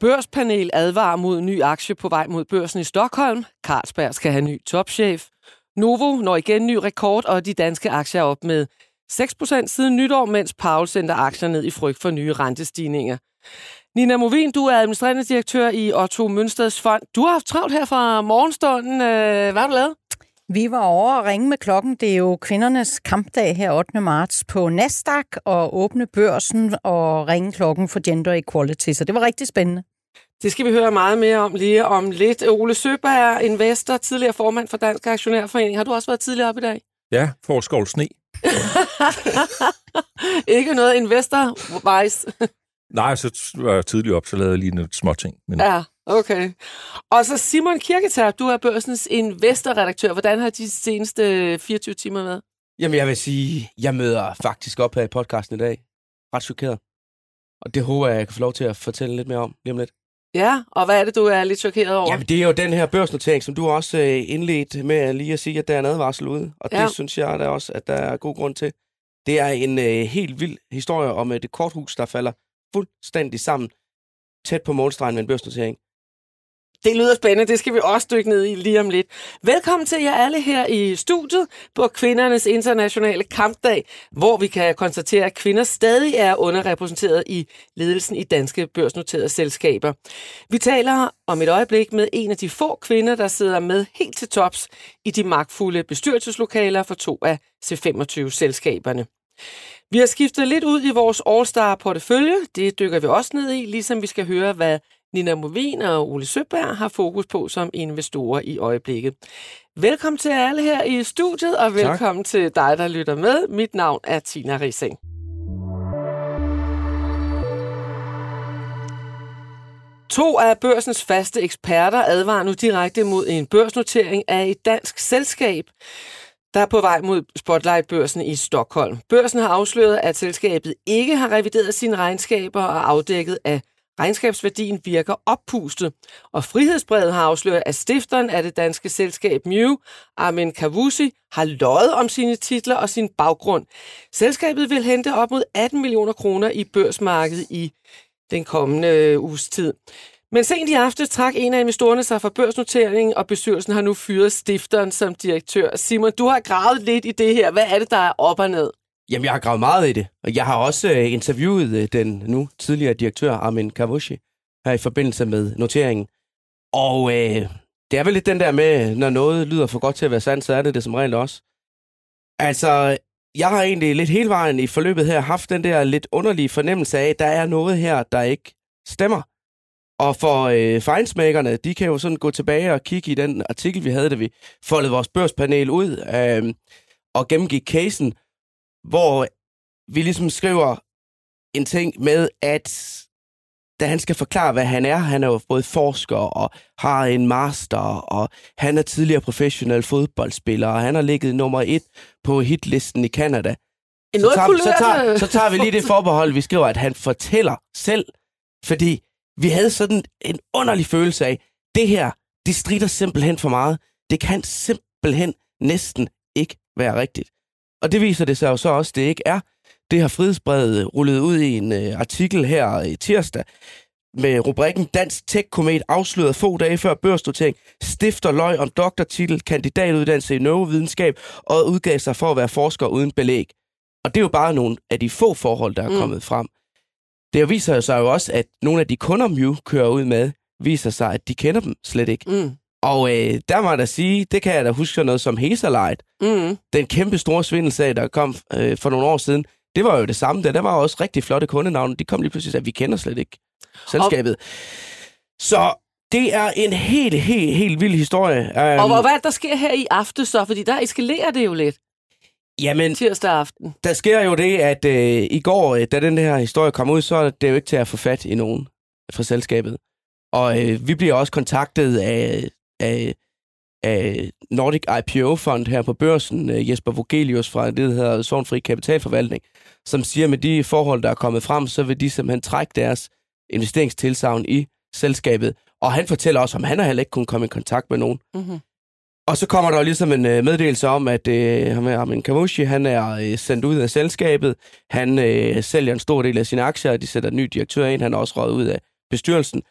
Børspanel advarer mod ny aktie på vej mod børsen i Stockholm. Carlsberg skal have ny topchef. Novo når igen ny rekord, og de danske aktier er op med 6% siden nytår, mens Paul sender aktier ned i frygt for nye rentestigninger. Nina Movin, du er administrerende direktør i Otto Mønsteds Fond. Du har haft travlt her fra morgenstunden. Øh, hvad har du lavet? Vi var over og ringe med klokken. Det er jo kvindernes kampdag her 8. marts på Nasdaq og åbne børsen og ringe klokken for gender equality. Så det var rigtig spændende. Det skal vi høre meget mere om lige om lidt. Ole Søberg, investor, tidligere formand for Dansk Aktionærforening. Har du også været tidligere op i dag? Ja, for skål sne. Ikke noget investor-wise. Nej, så var jeg tidligere op, så lavede jeg lige noget små ting. Men... Ja, okay. Og så Simon Kirketab, du er børsens investorredaktør. Hvordan har de seneste 24 timer været? Jamen, jeg vil sige, jeg møder faktisk op her i podcasten i dag. Ret chokeret. Og det håber jeg, jeg kan få lov til at fortælle lidt mere om lige om lidt. Ja, og hvad er det, du er lidt chokeret over? Jamen, det er jo den her børsnotering, som du også øh, indledt med lige at sige, at der er en advarsel ude. Og ja. det synes jeg da også, at der er god grund til. Det er en øh, helt vild historie om et korthus, der falder fuldstændig sammen tæt på målstregen med en børsnotering. Det lyder spændende, det skal vi også dykke ned i lige om lidt. Velkommen til jer alle her i studiet på Kvindernes Internationale Kampdag, hvor vi kan konstatere, at kvinder stadig er underrepræsenteret i ledelsen i danske børsnoterede selskaber. Vi taler om et øjeblik med en af de få kvinder, der sidder med helt til tops i de magtfulde bestyrelseslokaler for to af C25-selskaberne. Vi har skiftet lidt ud i vores All-Star-portefølje. Det dykker vi også ned i, ligesom vi skal høre, hvad Nina Movin og Ole Søberg har fokus på som investorer i øjeblikket. Velkommen til alle her i studiet, og velkommen tak. til dig, der lytter med. Mit navn er Tina Rising. To af børsens faste eksperter advarer nu direkte mod en børsnotering af et dansk selskab, der er på vej mod Spotlight-børsen i Stockholm. Børsen har afsløret, at selskabet ikke har revideret sine regnskaber og afdækket, at regnskabsværdien virker oppustet. Og Frihedsbrevet har afsløret, at stifteren af det danske selskab Mew, Armin Kavusi, har løjet om sine titler og sin baggrund. Selskabet vil hente op mod 18 millioner kroner i børsmarkedet i den kommende øh, uges tid. Men sent i aften trak en af investorerne sig fra børsnoteringen, og bestyrelsen har nu fyret stifteren som direktør. Simon, du har gravet lidt i det her. Hvad er det, der er op og ned? Jamen, jeg har gravet meget i det, og jeg har også øh, interviewet øh, den nu tidligere direktør Armin Kavushi her i forbindelse med noteringen. Og øh, det er vel lidt den der med, når noget lyder for godt til at være sandt, så er det det som regel også. Altså, jeg har egentlig lidt hele vejen i forløbet her haft den der lidt underlige fornemmelse af, at der er noget her, der ikke stemmer. Og for øh, fejnsmækkerne, de kan jo sådan gå tilbage og kigge i den artikel, vi havde, da vi foldede vores børspanel ud øh, og gennemgik casen, hvor vi ligesom skriver en ting med, at da han skal forklare, hvad han er, han er jo både forsker og har en master, og han er tidligere professionel fodboldspiller, og han har ligget nummer et på hitlisten i Canada. Så tager, så, tager, så tager vi lige det forbehold, vi skriver, at han fortæller selv, fordi vi havde sådan en underlig følelse af, det her, det strider simpelthen for meget. Det kan simpelthen næsten ikke være rigtigt. Og det viser det sig jo så også, det ikke er. Det har Frihedsbrevet rullet ud i en uh, artikel her i tirsdag med rubrikken Dansk Tech-komet afsløret få dage før børsnotering, stifter løg om doktortitel, kandidatuddannelse i neurovidenskab og udgav sig for at være forsker uden belæg. Og det er jo bare nogle af de få forhold, der er mm. kommet frem. Det viser sig jo også, at nogle af de kunder, Mew kører ud med, viser sig, at de kender dem slet ikke. Mm. Og øh, der må jeg da sige, det kan jeg da huske noget som Hazelite. Mm. Den kæmpe store svindelsag, der kom øh, for nogle år siden, det var jo det samme. Der, der var også rigtig flotte kundenavne. De kom lige pludselig at vi kender slet ikke selskabet. Og... Så det er en helt, helt, helt vild historie. Um, og hvad er der sker her i aften så? Fordi der eskalerer det jo lidt. Jamen, tirsdag aften. Der sker jo det, at øh, i går, øh, da den her historie kom ud, så er det jo ikke til at få fat i nogen fra selskabet. Og øh, vi bliver også kontaktet af, af, af Nordic IPO Fund her på børsen, øh, Jesper Vogelius fra det, der hedder Sovnfri Kapitalforvaltning, som siger, at med de forhold, der er kommet frem, så vil de simpelthen trække deres investeringstilsavn i selskabet. Og han fortæller også, om han har heller ikke kunnet komme i kontakt med nogen. Mm-hmm. Og så kommer der jo ligesom en øh, meddelelse om, at øh, Armin Kavushi, han er øh, sendt ud af selskabet. Han øh, sælger en stor del af sine aktier, og de sætter en ny direktør ind. Han er også røget ud af bestyrelsen.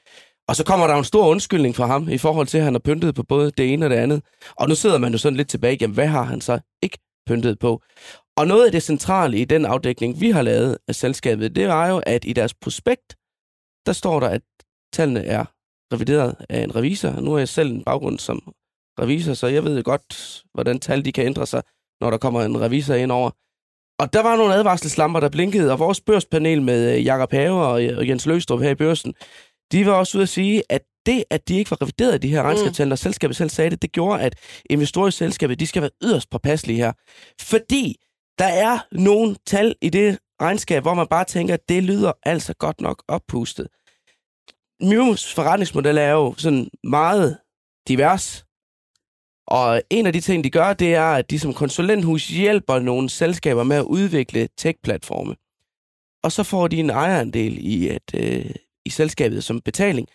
Og så kommer der jo en stor undskyldning fra ham i forhold til, at han har pyntet på både det ene og det andet. Og nu sidder man jo sådan lidt tilbage, jamen hvad har han så ikke pyntet på? Og noget af det centrale i den afdækning, vi har lavet af selskabet, det er jo, at i deres prospekt, der står der, at tallene er revideret af en revisor. Nu er jeg selv en baggrund som revisor, så jeg ved godt, hvordan tal de kan ændre sig, når der kommer en revisor ind over. Og der var nogle advarselslamper, der blinkede, og vores børspanel med øh, Jakob Have og Jens Løstrup her i børsen, de var også ude at sige, at det, at de ikke var revideret de her mm. regnskabstal, og selskabet selv sagde det, det gjorde, at investorer i selskabet, de skal være yderst påpasselige her. Fordi der er nogle tal i det regnskab, hvor man bare tænker, at det lyder altså godt nok oppustet. Miums forretningsmodel er jo sådan meget divers. Og en af de ting, de gør, det er, at de som konsulenthus hjælper nogle selskaber med at udvikle tech-platforme. Og så får de en ejerandel i, et, øh, i selskabet som betaling.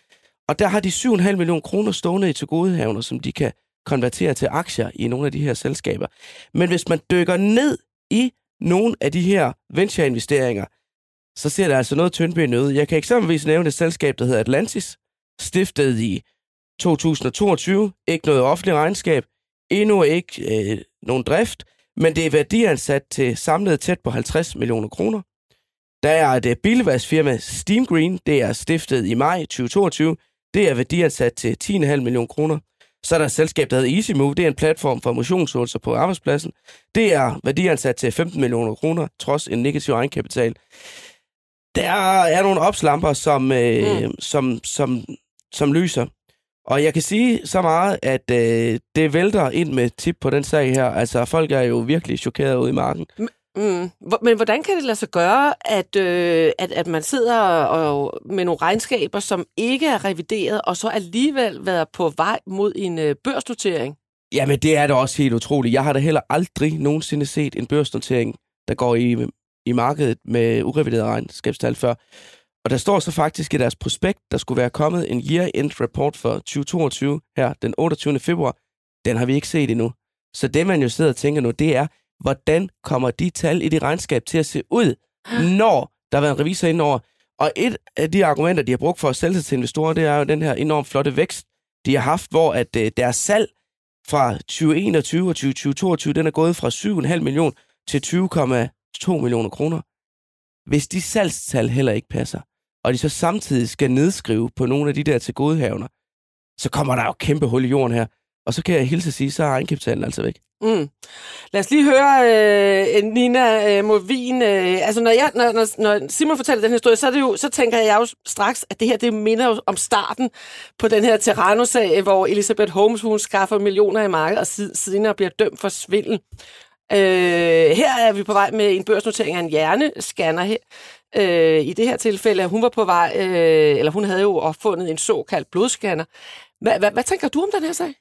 Og der har de 7,5 millioner kroner stående i tilgodehavner, som de kan konvertere til aktier i nogle af de her selskaber. Men hvis man dykker ned i nogle af de her venture-investeringer, så ser der altså noget tyndbenet ud. Jeg kan eksempelvis nævne et selskab, der hedder Atlantis, stiftet i 2022. Ikke noget offentligt regnskab, endnu ikke øh, nogen drift, men det er værdiansat til samlet tæt på 50 millioner kroner. Der er et øh, bilvagsfirma Steam Green, det er stiftet i maj 2022. Det er værdiansat til 10,5 millioner kroner. Så er der et selskab, der hedder EasyMove. Det er en platform for motionsøvelser på arbejdspladsen. Det er værdiansat til 15 millioner kroner, trods en negativ egenkapital. Der er nogle opslamper, som, øh, mm. som, som, som lyser. Og jeg kan sige så meget, at øh, det vælter ind med tip på den sag her. Altså, folk er jo virkelig chokeret ude i marken. Mm. Men hvordan kan det lade sig gøre, at, øh, at, at man sidder og, med nogle regnskaber, som ikke er revideret, og så alligevel været på vej mod en øh, børsnotering? Jamen, det er da også helt utroligt. Jeg har da heller aldrig nogensinde set en børsnotering, der går i, i markedet med urevideret regnskabstal før. Og der står så faktisk i deres prospekt, der skulle være kommet en year-end report for 2022 her den 28. februar. Den har vi ikke set endnu. Så det, man jo sidder og tænker nu, det er, hvordan kommer de tal i det regnskab til at se ud, når der har været en revisor indover. Og et af de argumenter, de har brugt for at sælge sig til investorer, det er jo den her enormt flotte vækst, de har haft, hvor at øh, deres salg fra 2021 og 2022, den er gået fra 7,5 millioner til 20,2 millioner kroner. Hvis de salgstal heller ikke passer, og de så samtidig skal nedskrive på nogle af de der til godehavner, så kommer der jo kæmpe hul i jorden her. Og så kan jeg hilse at sige, så er egenkapitalen altså væk. Mm. Lad os lige høre øh, Nina øh, Movin. Øh, altså, når, jeg, når, når, når Simon fortæller den her historie, så, er det jo, så tænker jeg jo straks, at det her det minder jo om starten på den her Terrano-sag, hvor Elizabeth Holmes hun skaffer millioner i markedet og siden bliver dømt for svindel. Øh, her er vi på vej med en børsnotering af en hjernescanner her. Øh, I det her tilfælde, hun var på vej, øh, eller hun havde jo opfundet en såkaldt blodscanner. Hvad, hvad, hvad tænker du om den her sag?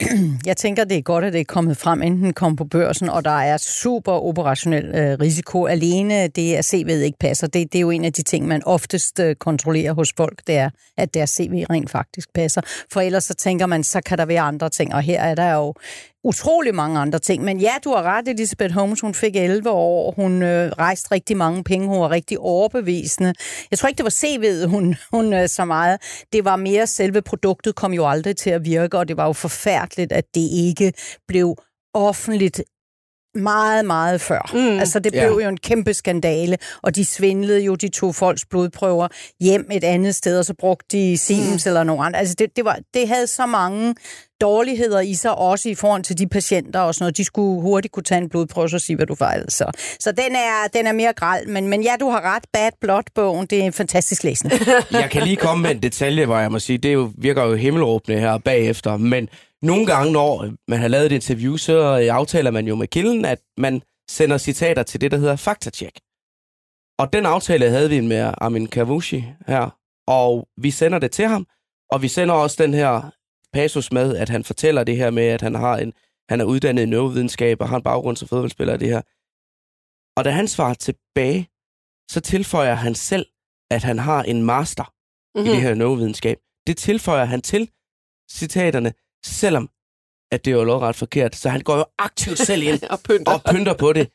Jeg tænker, det er godt, at det er kommet frem, inden den kom på børsen, og der er super operationel øh, risiko. Alene det, at CV'et ikke passer, det, det er jo en af de ting, man oftest øh, kontrollerer hos folk, det er, at deres CV rent faktisk passer. For ellers så tænker man, så kan der være andre ting, og her er der jo utrolig mange andre ting. Men ja, du har ret, Elisabeth Holmes, hun fik 11 år, hun øh, rejste rigtig mange penge, hun var rigtig overbevisende. Jeg tror ikke, det var CV'et, hun, hun øh, så meget. Det var mere selve produktet kom jo aldrig til at virke, og det var jo forfærdeligt, at det ikke blev offentligt meget, meget før. Mm, altså, det blev yeah. jo en kæmpe skandale, og de svindlede jo, de to folks blodprøver hjem et andet sted, og så brugte de Siemens mm. eller nogen andre. Altså, det, det, var, det havde så mange dårligheder i sig, også i forhold til de patienter og sådan noget. De skulle hurtigt kunne tage en blodprøve og sige, hvad du fejlede. Så, så den, er, den er mere græld, men, men ja, du har ret. Bad Blood-bogen, det er en fantastisk læsning. jeg kan lige komme med en detalje, hvor jeg må sige, det jo, virker jo himmelråbende her bagefter, men nogle gange, når man har lavet et interview, så aftaler man jo med kilden, at man sender citater til det, der hedder faktatjek. Og den aftale havde vi med Armin Kavushi her, og vi sender det til ham, og vi sender også den her passus med, at han fortæller det her med, at han har en, han er uddannet i neurovidenskab og har en baggrund som fodboldspiller det her. Og da han svarer tilbage, så tilføjer han selv, at han har en master mm-hmm. i det her neurovidenskab. Det tilføjer han til citaterne, selvom at det er jo lodret forkert. Så han går jo aktivt selv ind og, pynter. og pynter på det,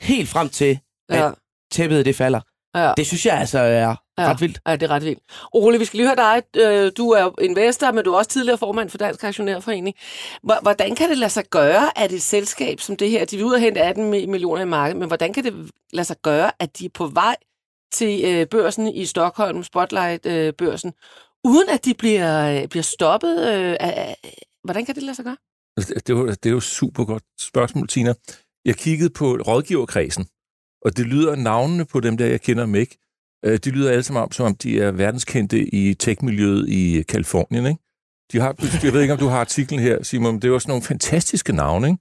helt frem til, at ja. tæppet det falder. Ja. Det synes jeg altså er Ja. Ret vildt. Ja, det er ret vildt. Ole, vi skal lige høre dig. Øh, Du er investor, men du er også tidligere formand for Dansk Aktionærforening. Hvor- Hvordan kan det lade sig gøre, at et selskab som det her, de vil ud og hente 18 mi- millioner i markedet, men hvordan kan det lade sig gøre, at de er på vej til øh, børsen i Stockholm, Spotlight-børsen, uden at de bliver, øh, bliver stoppet? øh, af- Hvordan kan det lade sig gøre? Altså, Det, det, var, det er jo super godt spørgsmål, Tina. Jeg kiggede på rådgiverkredsen, og det lyder navnene på dem der, jeg kender dem ikke. Øh, De lyder alle sammen om, som om de er verdenskendte i tech-miljøet i Kalifornien. Ikke? De har, jeg ved ikke, om du har artiklen her, Simon, men det var sådan nogle fantastiske navne. Ikke?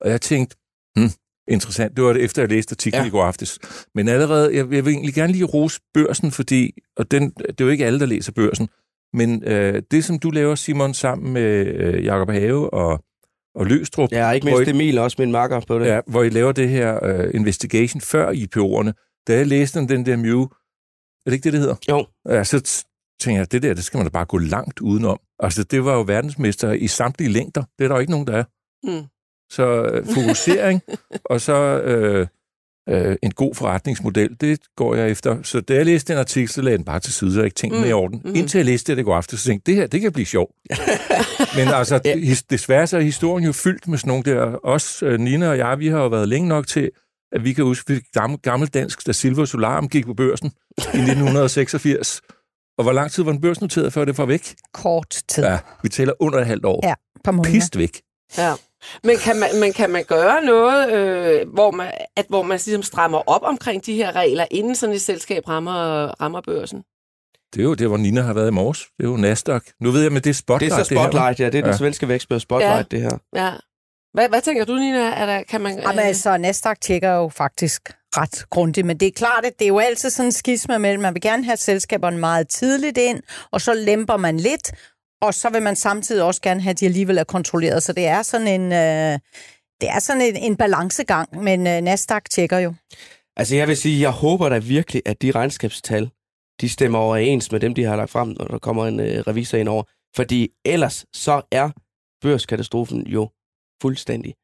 Og jeg tænkte, hmm, interessant. Det var det, efter jeg læste artiklen ja. i går aftes. Men allerede, jeg, jeg vil egentlig gerne lige rose børsen, fordi, og den, det er jo ikke alle, der læser børsen, men øh, det, som du laver, Simon, sammen med øh, Jacob Have og, og Løstrup, Ja, ikke mindst I- Emil, også min makker på det. ja, hvor I laver det her øh, investigation før IPO'erne, da jeg læste om den der Mew, er det ikke det, det hedder? Jo. Ja, så t- tænker jeg, det der, det skal man da bare gå langt udenom. Altså, det var jo verdensmester i samtlige længder. Det er der jo ikke nogen, der er. Mm. Så øh, fokusering, og så øh, øh, en god forretningsmodel, det går jeg efter. Så da jeg læste den artikel, så lagde den bare til side, og ikke tænkte mm. Mm. i orden. Mm. Indtil jeg læste det, det går aftes, så tænkte jeg, det her, det kan blive sjovt. Men altså, Ja. desværre så er historien jo fyldt med sådan nogle der. Os, øh, Nina og jeg, vi har jo været længe nok til, at vi kan huske, at gammel, gammel dansk, da Silver Solarum gik på børsen i 1986. Og hvor lang tid var den børsnoteret, før det var væk? Kort tid. Ja, vi tæller under et halvt år. Ja, par måneder. Pist væk. Ja. Men kan man, men kan man gøre noget, øh, hvor man, at, hvor man ligesom strammer op omkring de her regler, inden sådan et selskab rammer, rammer børsen? Det er jo det, hvor Nina har været i morges. Det er jo Nasdaq. Nu ved jeg, men det er Det Spotlight. er så Spotlight, ja. Det er den Ja. svenske vækstbørs Spotlight, Ja. det her. Ja. Hvad, hvad tænker du, Nina? Er der, kan man, Jamen, altså, Nasdaq tjekker jo faktisk ret grundigt, men det er klart, at det er jo altid sådan en skisma mellem, man vil gerne have selskaberne meget tidligt ind, og så lemper man lidt, og så vil man samtidig også gerne have, at de alligevel er kontrolleret. Så det er sådan en, øh, det er sådan en, en balancegang, men øh, Nasdaq tjekker jo. Altså, jeg vil sige, jeg håber da virkelig, at de regnskabstal, de stemmer overens med dem, de har lagt frem, når der kommer en øh, revisor ind over. Fordi ellers så er børskatastrofen jo fuldstændig.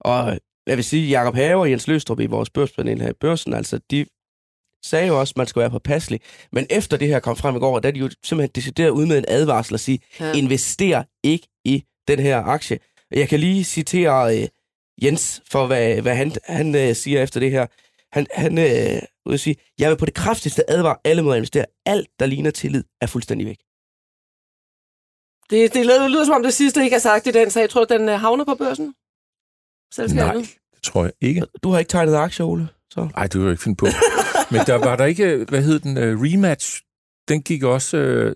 Og jeg vil sige, Jakob Haver og Jens Løstrup i vores børspanel her i børsen, altså de sagde jo også, at man skal være påpasselig. Men efter det her kom frem i går, der er de jo simpelthen decideret ud med en advarsel og sige, Ja. invester ikke i den her aktie. Jeg kan lige citere øh, Jens for, hvad, hvad han, han øh, siger efter det her. Han, han øh, vil sige, jeg vil på det kraftigste advare alle mod at investere. Alt, der ligner tillid, er fuldstændig væk. Det, det lyder, lyder som om det sidste ikke er sagt i den sag. Jeg tror, den øh, havner på børsen? Selskabet? Nej, det tror jeg ikke. Du har ikke tegnet aktier, Ole? Så. Nej, det vil jeg ikke finde på. Men der var der ikke, hvad hed den, uh, rematch, den gik også uh,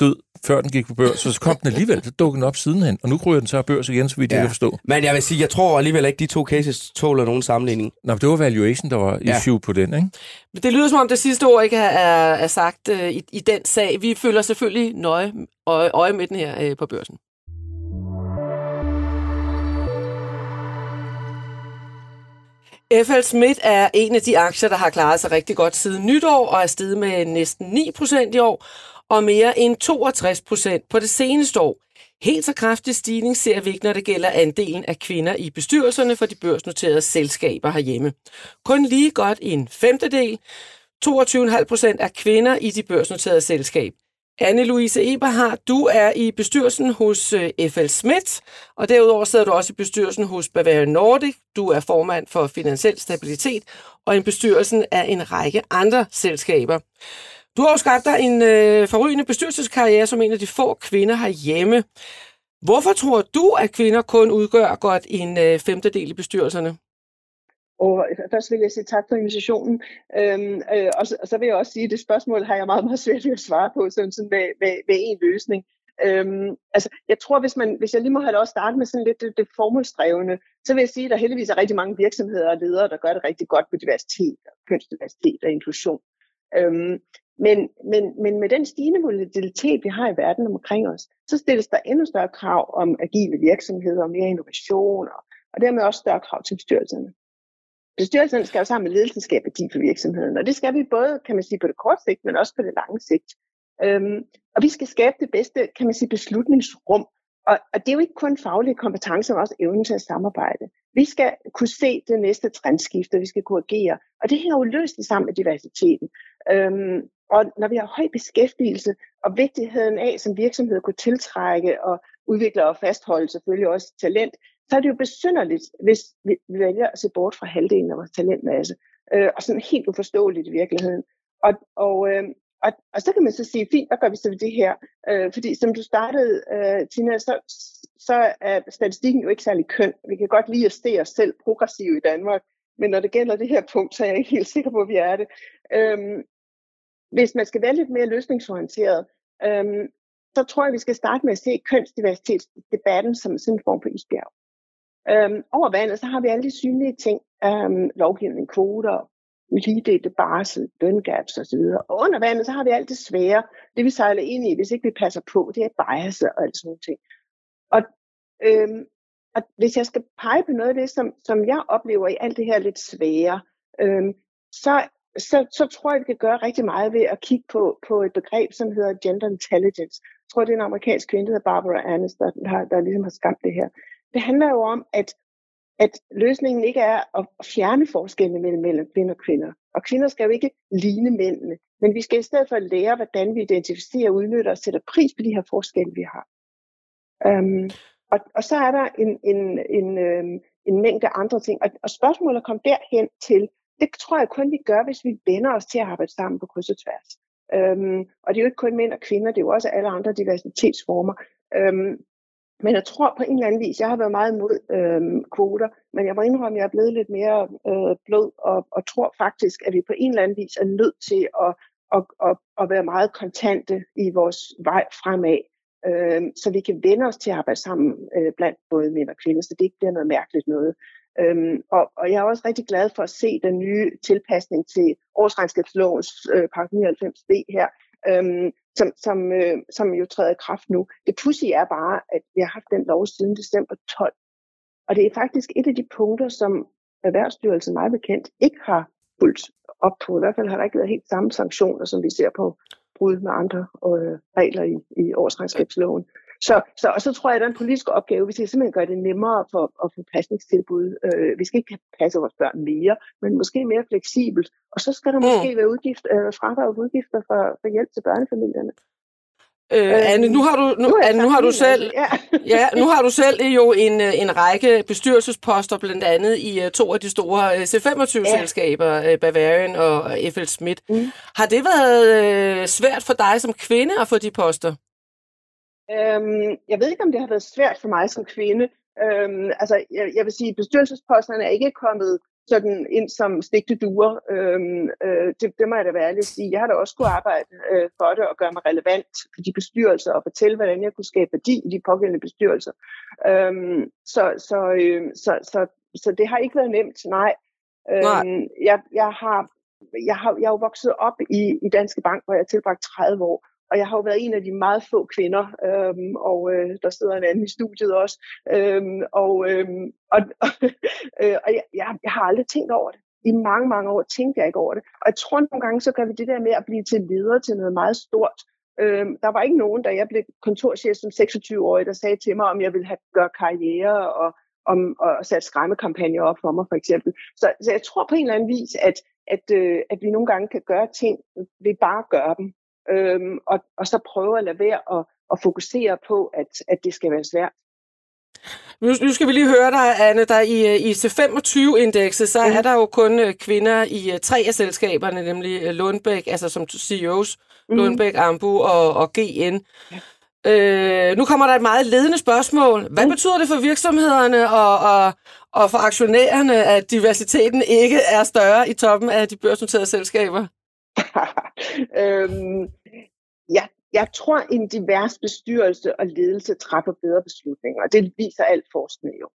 død, før den gik på børs, og så kom den alligevel, så dukkede den op sidenhen, og nu ryger den så af børs igen, så vidt ja. Jeg kan forstå. Men jeg vil sige, jeg tror alligevel ikke, de to cases tåler nogen sammenligning. Nå, men det var valuation, der var Ja. issue på den, ikke? Det lyder som om det sidste ord ikke er, er, er sagt øh, i, i den sag. Vi følger selvfølgelig nøje øje, øje med den her øh, på børsen. FL Smith er en af de aktier, der har klaret sig rigtig godt siden nytår og er steget med næsten 9 procent i år og mere end 62 procent på det seneste år. Helt så kraftig stigning ser vi ikke, når det gælder andelen af kvinder i bestyrelserne for de børsnoterede selskaber herhjemme. Kun lige godt en femtedel, 22,5 procent er kvinder i de børsnoterede selskab. Anne-Louise Eberhardt, du er i bestyrelsen hos øh, FL Schmidt, og derudover sidder du også i bestyrelsen hos Bavarian Nordic. Du er formand for Finansiel Stabilitet og i bestyrelsen af en række andre selskaber. Du har jo skabt dig en øh, forrygende bestyrelseskarriere som en af de få kvinder herhjemme. Hvorfor tror du, at kvinder kun udgør godt en øh, femtedel i bestyrelserne? Og først vil jeg sige tak for invitationen. Øhm, øh, og, så, og så vil jeg også sige, at det spørgsmål har jeg meget, meget svært ved at svare på sådan, sådan med, med, med en løsning. Øhm, altså, jeg tror, hvis, man, hvis jeg lige må have lov at starte med sådan lidt det, det formålsdrevne, så vil jeg sige, at der heldigvis er rigtig mange virksomheder og ledere, der gør det rigtig godt på diversitet, og kønsdiversitet og inklusion. Øhm, men, men, men med den stigende volatilitet, vi har i verden omkring os, så stilles der endnu større krav om agile virksomheder og mere innovation, og, og dermed også større krav til bestyrelserne. Bestyrelsen skal jo sammen med ledelsen skabe værdi for virksomheden, og det skal vi både, kan man sige, på det korte sigt, men også på det lange sigt. Øhm, og vi skal skabe det bedste, kan man sige, beslutningsrum. Og, og det er jo ikke kun faglige kompetencer, men også evnen til at samarbejde. Vi skal kunne se det næste trendskifte, vi skal kunne agere. Og det hænger jo løst sammen med diversiteten. Øhm, og når vi har høj beskæftigelse og vigtigheden af som virksomhed kunne tiltrække og udvikle og fastholde selvfølgelig også talent, så er det jo besynderligt, hvis vi vælger at se bort fra halvdelen af vores talentmasse. Øh, og sådan helt uforståeligt i virkeligheden. Og, og, øh, og, og så kan man så sige, fint, hvad gør vi så ved det her? Øh, fordi som du startede, øh, Tina, så, så er statistikken jo ikke særlig køn. Vi kan godt lide at se os selv progressive i Danmark, men når det gælder det her punkt, så er jeg ikke helt sikker på, at vi er det. Øhm, hvis man skal være lidt mere løsningsorienteret, øhm, så tror jeg, vi skal starte med at se kønsdiversitetsdebatten som sådan en form for isbjerg. Øhm, over vandet, så har vi alle de synlige ting, øhm, lovgivning, kvoter, ligedelte barsel, løngaps osv. Og under vandet, så har vi alt det svære, det vi sejler ind i, hvis ikke vi passer på, det er bias og alt sådan ting. Og, øhm, og hvis jeg skal pege på noget af det, som, som jeg oplever i alt det her lidt svære, øhm, så, så, så tror jeg, vi kan gøre rigtig meget ved at kigge på, på et begreb, som hedder gender intelligence. Jeg tror, det er en amerikansk kvinde, der hedder Barbara Annis, der, der, der ligesom har skabt det her. Det handler jo om, at, at løsningen ikke er at fjerne forskellene mellem mænd og kvinder og kvinder. Og kvinder skal jo ikke ligne mændene, men vi skal i stedet for lære, hvordan vi identificerer, udnytter og sætter pris på de her forskelle, vi har. Øhm, og, og så er der en, en, en, øhm, en mængde andre ting. Og, og spørgsmålet kom derhen til, det tror jeg kun vi gør, hvis vi vender os til at arbejde sammen på kryds og tværs. Øhm, og det er jo ikke kun mænd og kvinder, det er jo også alle andre diversitetsformer. Øhm, men jeg tror på en eller anden vis, jeg har været meget imod øh, kvoter, men jeg må indrømme, at jeg er blevet lidt mere øh, blød, og, og tror faktisk, at vi på en eller anden vis er nødt til at, at, at, at være meget kontante i vores vej fremad, øh, så vi kan vende os til at arbejde sammen øh, blandt både mænd og kvinder, så det ikke bliver noget mærkeligt noget. Øhm, og, og jeg er også rigtig glad for at se den nye tilpasning til årsregnskabslovens øh, paragraf 99b her, øhm, som, som, øh, som jo træder i kraft nu. Det pudsige er bare, at vi har haft den lov siden december 12. Og det er faktisk et af de punkter, som Erhvervsstyrelsen meget bekendt ikke har fulgt op på. I hvert fald har der ikke været helt samme sanktioner, som vi ser på brud med andre øh, regler i, i årsregnskabsloven. Så, så, og så tror jeg, at der er en politisk opgave. Vi skal simpelthen gøre det nemmere for at få pasningstilbud. Øh, vi skal ikke passe vores børn mere, men måske mere fleksibelt. Og så skal der mm. måske være udgift, øh, fradrag udgifter for, for hjælp til børnefamilierne. Øh, Anne, nu har du, nu, nu, Anne, nu har du selv, ja. ja, nu har du selv jo en, øh, en række bestyrelsesposter, blandt andet i to af de store uh, C25-selskaber, ja. Bavarian og FL Schmidt. Mm. Har det været svært for dig som kvinde at få de poster? Øhm, jeg ved ikke, om det har været svært for mig som kvinde. Øhm, altså, jeg, jeg vil sige, at bestyrelsesposterne er ikke kommet sådan ind som stigte duer. Øhm, øh, det, det må jeg da være ærlig at sige. Jeg har da også skulle arbejde øh, for det og gøre mig relevant for de bestyrelser og fortælle, hvordan jeg kunne skabe værdi i de pågældende bestyrelser. Øhm, så, så, øh, så, så, så det har ikke været nemt, nej. Øhm, nej. Jeg, jeg, har, jeg, har, jeg er jo vokset op i, i Danske Bank, hvor jeg har tilbragt 30 år, og jeg har jo været en af de meget få kvinder, øhm, og øh, der sidder en anden i studiet også. Øhm, og øhm, og, øh, og jeg, jeg, jeg har aldrig tænkt over det. I mange, mange år tænkte jeg ikke over det. Og jeg tror nogle gange, så gør vi det der med at blive til leder til noget meget stort. Øhm, der var ikke nogen, da jeg blev kontorchef som 26-årig, der sagde til mig, om jeg ville have gøre karriere og om at sætte skræmmekampagner op for mig, for eksempel. Så, så jeg tror på en eller anden vis, at, at, øh, at vi nogle gange kan gøre ting ved bare at gøre dem øhm, og, og så prøve at lade være at, at fokusere på, at, at det skal være svært. Nu, nu skal vi lige høre dig, Anne, der i, i C25-indekset, så mm. er der jo kun øh, kvinder i uh, tre af selskaberne, nemlig Lundbæk, altså som CEOs, mm. Lundbæk, Ambu og, og GN. Ja. Øh, nu kommer der et meget ledende spørgsmål. Hvad mm. betyder det for virksomhederne og, og, og for aktionærerne, at diversiteten ikke er større i toppen af de børsnoterede selskaber? øhm, ja, jeg tror, en divers bestyrelse og ledelse træffer bedre beslutninger, og det viser alt forskning jo.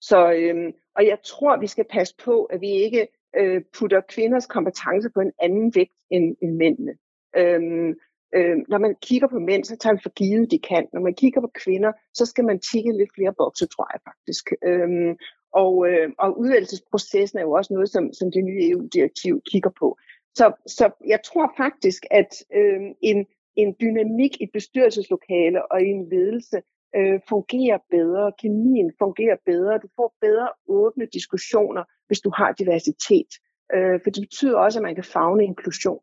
Så, øhm, og jeg tror, vi skal passe på, at vi ikke øh, putter kvinders kompetencer på en anden vægt end, end mændene. Øhm, øh, når man kigger på mænd, så tager vi for givet, de kan. Når man kigger på kvinder, så skal man tikke lidt flere bokse, tror jeg faktisk. Øhm, og, øh, og udvalgelsesprocessen er jo også noget, som, som det nye EU-direktiv kigger på. Så, så jeg tror faktisk, at øh, en, en dynamik i et bestyrelseslokale og i en ledelse øh, fungerer bedre. Kemien fungerer bedre. Du får bedre åbne diskussioner, hvis du har diversitet. Øh, for det betyder også, at man kan fagne inklusion.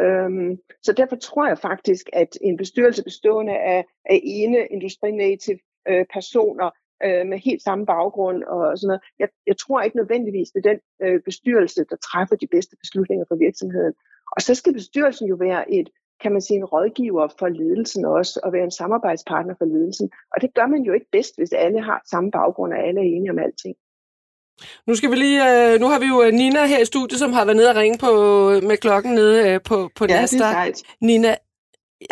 Øhm, så derfor tror jeg faktisk, at en bestyrelse bestående af, af ene industrinative øh, personer øh, med helt samme baggrund og sådan noget, jeg, jeg tror ikke nødvendigvis, det er den øh, bestyrelse, der træffer de bedste beslutninger for virksomheden. Og så skal bestyrelsen jo være et, kan man sige, en rådgiver for ledelsen også, og være en samarbejdspartner for ledelsen. Og det gør man jo ikke bedst, hvis alle har samme baggrund, og alle er enige om alting. Nu skal vi lige, øh, nu har vi jo øh, Nina her i studiet, som har været nede og ringe på, med klokken nede øh, på, på ja, Nasdaq. Nina,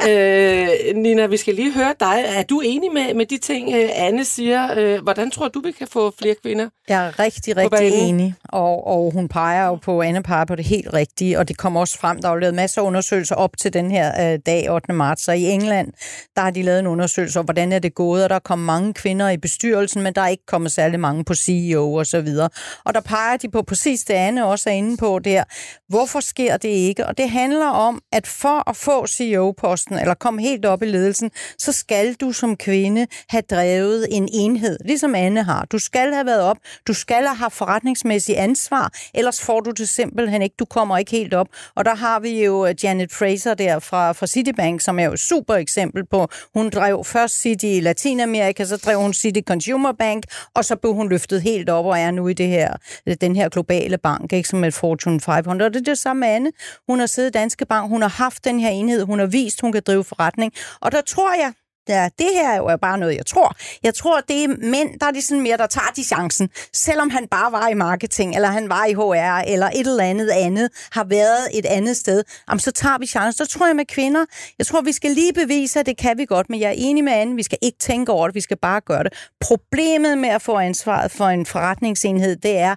Øh, Nina, vi skal lige høre dig. Er du enig med, med de ting, øh, Anne siger? Øh, hvordan tror du, vi kan få flere kvinder Jeg er rigtig, rigtig enig, og, og hun peger jo på, Anne peger på det helt rigtige, og det kommer også frem, der er jo lavet masser af undersøgelser op til den her øh, dag, 8. marts, og i England, der har de lavet en undersøgelse om, hvordan er det gået, og der er kommet mange kvinder i bestyrelsen, men der er ikke kommet særlig mange på CEO og så videre. Og der peger de på præcis det, Anne også er inde på der. Hvorfor sker det ikke? Og det handler om, at for at få CEO posten, eller kom helt op i ledelsen, så skal du som kvinde have drevet en enhed, ligesom Anne har. Du skal have været op, du skal have haft forretningsmæssig ansvar, ellers får du det simpelthen ikke, du kommer ikke helt op. Og der har vi jo øh, Janet Fraser der fra, fra Citibank, som er jo et super eksempel på, hun drev først City i Latinamerika, så drev hun City Consumer Bank, og så blev hun løftet helt op og er nu i det her, øh, den her globale bank, ikke, som et Fortune 500. Og det er det samme med Anne. Hun har siddet i Danske Bank, hun har haft den her enhed, hun har vist, hun kan drive forretning. Og der tror jeg, Ja, det her er jo bare noget, jeg tror. Jeg tror, det er mænd, der er de sådan mere, der tager de chancen. Selvom han bare var i marketing, eller han var i HR, eller et eller andet andet, har været et andet sted, jamen, så tager vi chancen. Så tror jeg med kvinder, jeg tror, vi skal lige bevise, at det kan vi godt, men jeg er enig med Anne, vi skal ikke tænke over det, vi skal bare gøre det. Problemet med at få ansvaret for en forretningsenhed, det er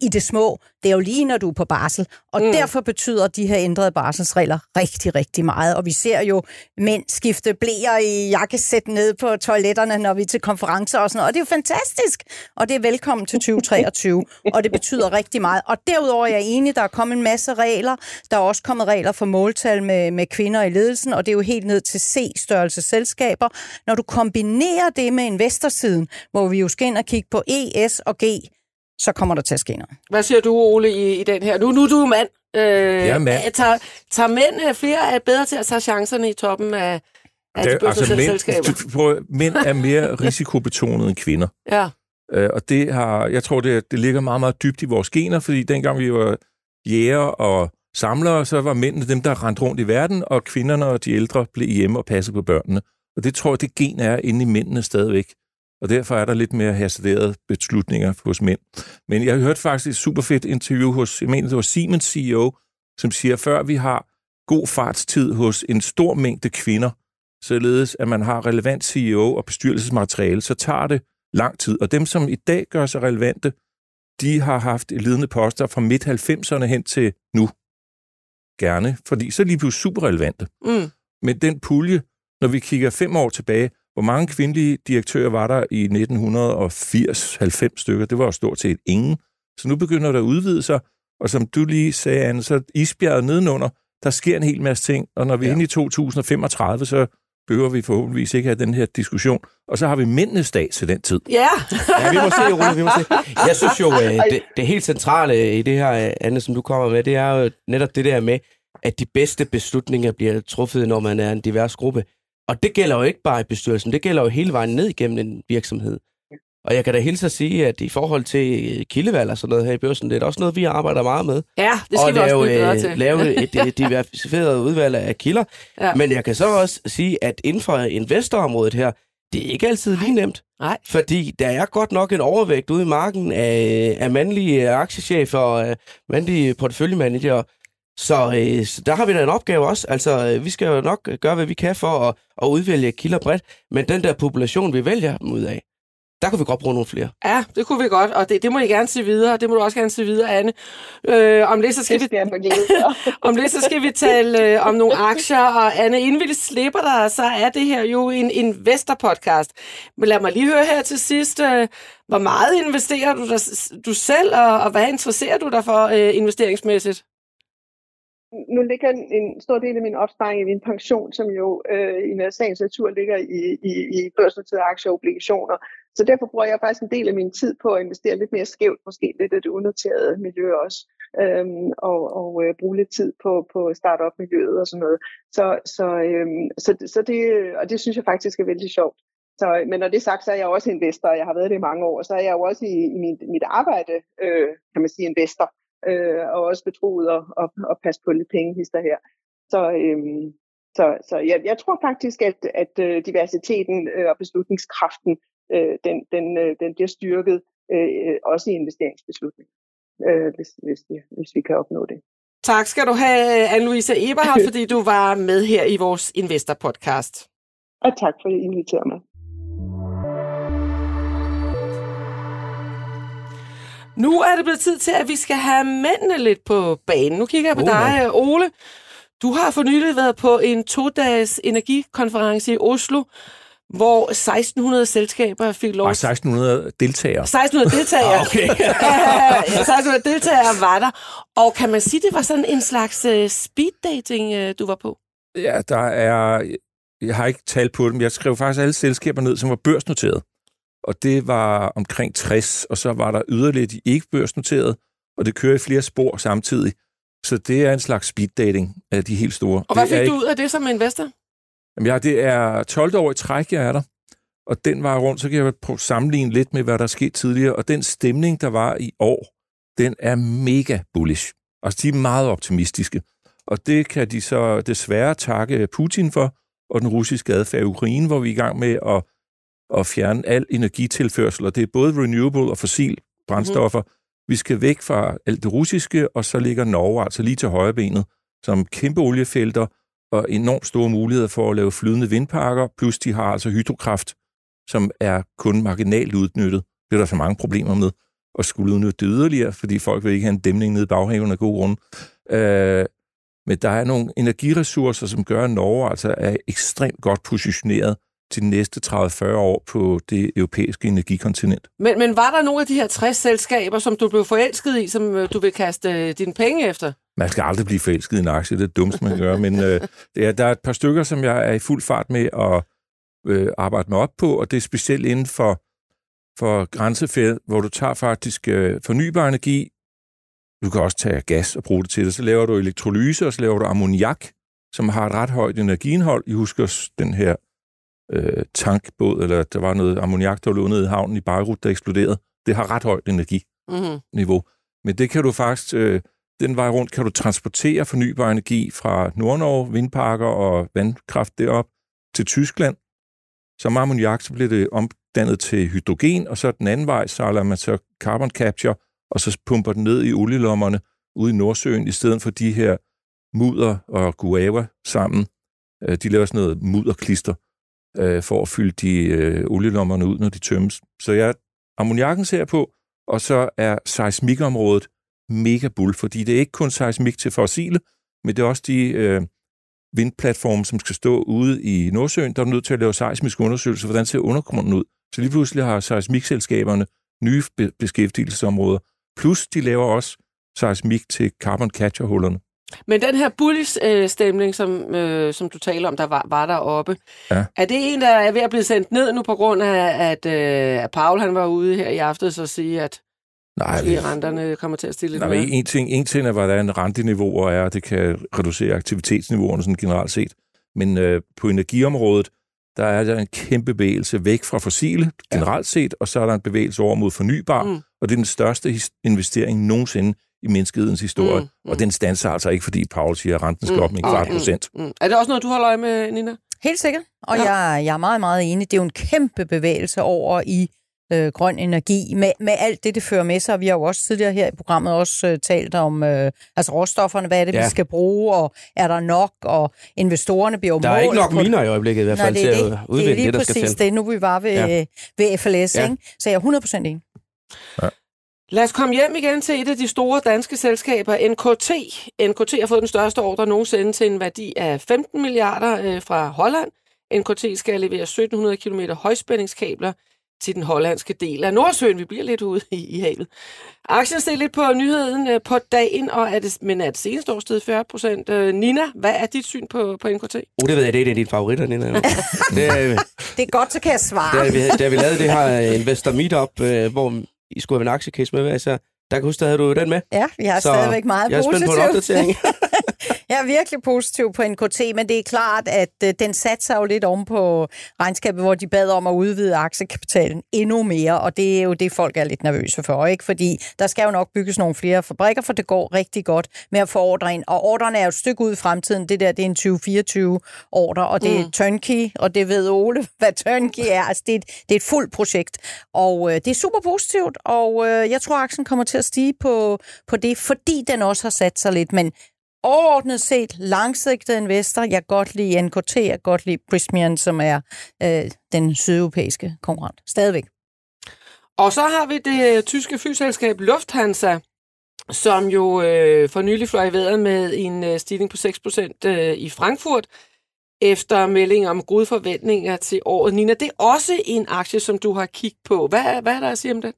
i det små, det er jo lige, når du er på barsel. Og mm. derfor betyder de her ændrede barselsregler rigtig, rigtig meget. Og vi ser jo mænd skifte blæer i jakkesæt ned på toiletterne, når vi er til konferencer og sådan noget. Og det er jo fantastisk. Og det er velkommen til 2023. og det betyder rigtig meget. Og derudover er jeg enig, der er kommet en masse regler. Der er også kommet regler for måltal med, med kvinder i ledelsen, og det er jo helt ned til C-størrelse selskaber. Når du kombinerer det med investorsiden, hvor vi jo skal ind og kigge på E, S og G, så kommer der til at ske noget. Hvad siger du, Ole, i, i den her? Nu, nu er du mand. Øh, ja, mand. Tager, tager mænd øh, flere er bedre til at tage chancerne i toppen af, af der, de altså, mænd, selskaber? Prøv, mænd er mere risikobetonede end kvinder. Ja. Øh, og det har, jeg tror, det, det ligger meget, meget dybt i vores gener, fordi dengang vi var jæger og samlere, så var mændene dem, der rendte rundt i verden, og kvinderne og de ældre blev hjemme og passede på børnene. Og det tror jeg, det gen er inde i mændene stadigvæk og derfor er der lidt mere hasarderede beslutninger hos mænd. Men jeg har hørt faktisk et super fedt interview hos, jeg mener, det var Siemens CEO, som siger, at før vi har god fartstid hos en stor mængde kvinder, således at man har relevant CEO og bestyrelsesmateriale, så tager det lang tid. Og dem, som i dag gør sig relevante, de har haft ledende poster fra midt-90'erne hen til nu. Gerne, fordi så er de blevet super relevante. Mm. Men den pulje, når vi kigger fem år tilbage, hvor mange kvindelige direktører var der i 1980-90 stykker? Det var jo stort set ingen. Så nu begynder der at udvide sig, og som du lige sagde, Anne, så isbjerget nedenunder, der sker en hel masse ting, og når vi ja. er inde i 2035, så behøver vi forhåbentligvis ikke have den her diskussion. Og så har vi mændenes dag til den tid. Ja. ja, vi må se, Rune, vi må se. Jeg synes jo, øh, det, det helt centrale i det her, Anne, som du kommer med, det er jo netop det der med, at de bedste beslutninger bliver truffet, når man er en divers gruppe. Og det gælder jo ikke bare i bestyrelsen, det gælder jo hele vejen ned igennem en virksomhed. Og jeg kan da hilse at sige, at i forhold til kildevalg og sådan noget her i børsen, det er også noget, vi arbejder meget med. Ja, det skal og vi lave, også bedre til. lave et, et diversificeret udvalg af kilder. Ja. Men jeg kan så også sige, at inden for investorområdet her, det er ikke altid lige nemt. Nej. Fordi der er godt nok en overvægt ude i marken af, af mandlige aktiechefer og mandlige porteføljemanager, så, øh, så der har vi da en opgave også. Altså, øh, vi skal jo nok gøre, hvad vi kan for at, at udvælge kilder bredt, men den der population, vi vælger dem ud af, der kunne vi godt bruge nogle flere. Ja, det kunne vi godt, og det, det må I gerne se videre, det må du også gerne se videre, Anne. Øh, om lidt, så skal, vi, om lidt, så skal vi tale øh, om nogle aktier, og Anne, inden vi slipper dig, så er det her jo en investor-podcast. Men lad mig lige høre her til sidst, øh, hvor meget investerer du, der, du selv, og, og hvad interesserer du dig for øh, investeringsmæssigt? Nu ligger en, stor del af min opsparing i min pension, som jo øh, i sagens natur ligger i, i, i børsnoterede aktier og obligationer. Så derfor bruger jeg faktisk en del af min tid på at investere lidt mere skævt, måske lidt af det unoterede miljø også. øhm, og, og øh, bruge lidt tid på, på startup-miljøet og sådan noget. Så, så, øhm, så, så det, og det synes jeg faktisk er vældig sjovt. Så, men når det er sagt, så er jeg også investor, og jeg har været det i mange år, så er jeg jo også i, i mit, mit arbejde, øh, kan man sige, investor, øh, og også betroet at, at, at passe på lidt penge her. Så, øhm, så, så jeg, jeg tror faktisk, at, at øh, diversiteten øh, og beslutningskraften, øh, den, den, øh, den bliver styrket øh, også i investeringsbeslutninger, øh, hvis, hvis, hvis vi kan opnå det. Tak skal du have, Anne-Louise Eberhardt, fordi du var med her i vores Investor-podcast. Og tak for at I inviterede mig. Nu er det blevet tid til, at vi skal have mændene lidt på banen. Nu kigger jeg på oh, dig, man. Ole. Du har for nylig været på en to-dages energikonference i Oslo, hvor 1600 selskaber fik lov... Nej, 1600 deltagere. 1600 deltagere. Ah, okay. 1600 deltagere var der. Og kan man sige, det var sådan en slags uh, speed dating, uh, du var på? Ja, der er... Jeg har ikke talt på dem. Jeg skrev faktisk alle selskaber ned, som var børsnoteret og det var omkring 60, og så var der yderligere de ikke børsnoterede, og det kører i flere spor samtidig. Så det er en slags speed dating af de helt store. Og hvad fik du ud af det som investor? Jamen ja, det er 12 år i træk, jeg er der. Og den var rundt, så kan jeg prøve at sammenligne lidt med, hvad der er sket tidligere. Og den stemning, der var i år, den er mega bullish. Altså, de er meget optimistiske. Og det kan de så desværre takke Putin for, og den russiske adfærd i Ukraine, hvor vi er i gang med at at fjerne al energitilførsel, og det er både renewable og fossil brændstoffer. Mm. Vi skal væk fra alt det russiske, og så ligger Norge altså lige til højre benet, som kæmpe oliefelter og enormt store muligheder for at lave flydende vindparker, plus de har altså hydrokraft, som er kun marginalt udnyttet. Det er der så mange problemer med at skulle udnytte det yderligere, fordi folk vil ikke have en dæmning nede i baghaven af god grund. Øh, men der er nogle energiressourcer, som gør, at Norge altså er ekstremt godt positioneret de næste 30-40 år på det europæiske energikontinent. Men, men var der nogle af de her 60 selskaber, som du blev forelsket i, som øh, du vil kaste øh, dine penge efter? Man skal aldrig blive forelsket i en aktie, det er dummeste, man gør. Men øh, det er, der er et par stykker, som jeg er i fuld fart med at øh, arbejde mig op på, og det er specielt inden for, for grænsefelt, hvor du tager faktisk øh, fornybar energi, du kan også tage gas og bruge det til det. Så laver du elektrolyse, og så laver du ammoniak, som har et ret højt energiindhold. I husker den her øh, tankbåd, eller der var noget ammoniak, der lå nede i havnen i Beirut, der eksploderede. Det har ret højt energiniveau. Mm-hmm. Men det kan du faktisk, øh, den vej rundt kan du transportere fornybar energi fra Nordnorge, vindparker og vandkraft derop til Tyskland. Som ammoniak, så bliver det omdannet til hydrogen, og så den anden vej, så lader man så carbon capture, og så pumper den ned i olielommerne ude i Nordsøen, i stedet for de her mudder og guava sammen. Øh, de laver sådan noget mudderklister, øh, for at fylde de øh, olielommerne ud, når de tømmes. Så jeg ammoniakken ser på, og så er seismikområdet mega bull, fordi det er ikke kun seismik til fossile, men det er også de øh, vindplatforme, som skal stå ude i Nordsøen, der er nødt til at lave seismiske undersøgelser, hvordan ser undergrunden ud. Så lige pludselig har seismikselskaberne nye beskæftigelsesområder, plus de laver også seismik til carbon capture-hullerne. Men den her bullish-stemning, som, øh, som du taler om, der var, var der oppe, ja. er det en, der er ved at blive sendt ned nu på grund af, at, øh, at Paul han var ude her i aften og sige, at Nej, måske renterne kommer til at stille lidt Nej, men en ting, en ting er, hvordan renteniveauer er, det kan reducere aktivitetsniveauerne sådan generelt set. Men øh, på energiområdet, der er der en kæmpe bevægelse væk fra fossile generelt set, og så er der en bevægelse over mod fornybar, mm. og det er den største investering nogensinde i menneskehedens historie. Mm, mm. Og den standser altså ikke, fordi Paul siger, at renten skal op med en kvart mm, procent. Mm, mm. Er det også noget, du holder øje med, Nina? Helt sikkert. Og ja. jeg, jeg er meget, meget enig. Det er jo en kæmpe bevægelse over i øh, grøn energi, med, med alt det, det fører med sig. Vi har jo også tidligere her i programmet også øh, talt om øh, altså råstofferne, hvad er det, ja. vi skal bruge, og er der nok, og investorerne bliver jo Der er ikke nok miner i øjeblikket i hvert fald Nej, til det, at udvinde det, det, der skal til. Det. Nu er vi bare ved, ja. ved FLS, ja. ikke? så jeg er 100% enig. Ja. Lad os komme hjem igen til et af de store danske selskaber, NKT. NKT har fået den største ordre nogensinde til en værdi af 15 milliarder øh, fra Holland. NKT skal levere 1700 km højspændingskabler til den hollandske del af Nordsøen. Vi bliver lidt ude i, i havet. Aktien steg lidt på nyheden øh, på dagen, og er det, men er det seneste år stedet 40 procent. Øh, Nina, hvad er dit syn på, på NKT? Oh, det ved jeg, det er en af dine favoritter, Nina. det, er, det er godt, så kan jeg svare. Da vi, da vi lavede det her Investor Meetup, øh, hvor I skulle have en aktiecase med, altså, Der kan huske, der havde du den med. Ja, vi har Så stadigvæk meget Jeg er spændt positivt. på en opdatering. Jeg er virkelig positiv på NKT, men det er klart, at øh, den satser jo lidt om på regnskabet, hvor de bad om at udvide aktiekapitalen endnu mere, og det er jo det, folk er lidt nervøse for, ikke? Fordi der skal jo nok bygges nogle flere fabrikker, for det går rigtig godt med at få ordre ind. Og ordrene er jo et stykke ud i fremtiden. Det der, det er en 2024 ordre, og det er Mm. turnkey, og det ved Ole, hvad turnkey er. Altså, det er et, det er et fuldt projekt, og øh, det er super positivt, og øh, jeg tror, aktien kommer til at stige på, på det, fordi den også har sat sig lidt, men overordnet set langsigtet investor. Jeg kan godt lide NKT, jeg kan godt lide Prismian, som er øh, den sydeuropæiske konkurrent. Stadigvæk. Og så har vi det øh, tyske flyselskab Lufthansa, som jo øh, for nylig fløj i vejret med en øh, stigning på 6% øh, i Frankfurt, efter melding om gode forventninger til året. Nina, det er også en aktie, som du har kigget på. Hvad, hvad er der at sige om den?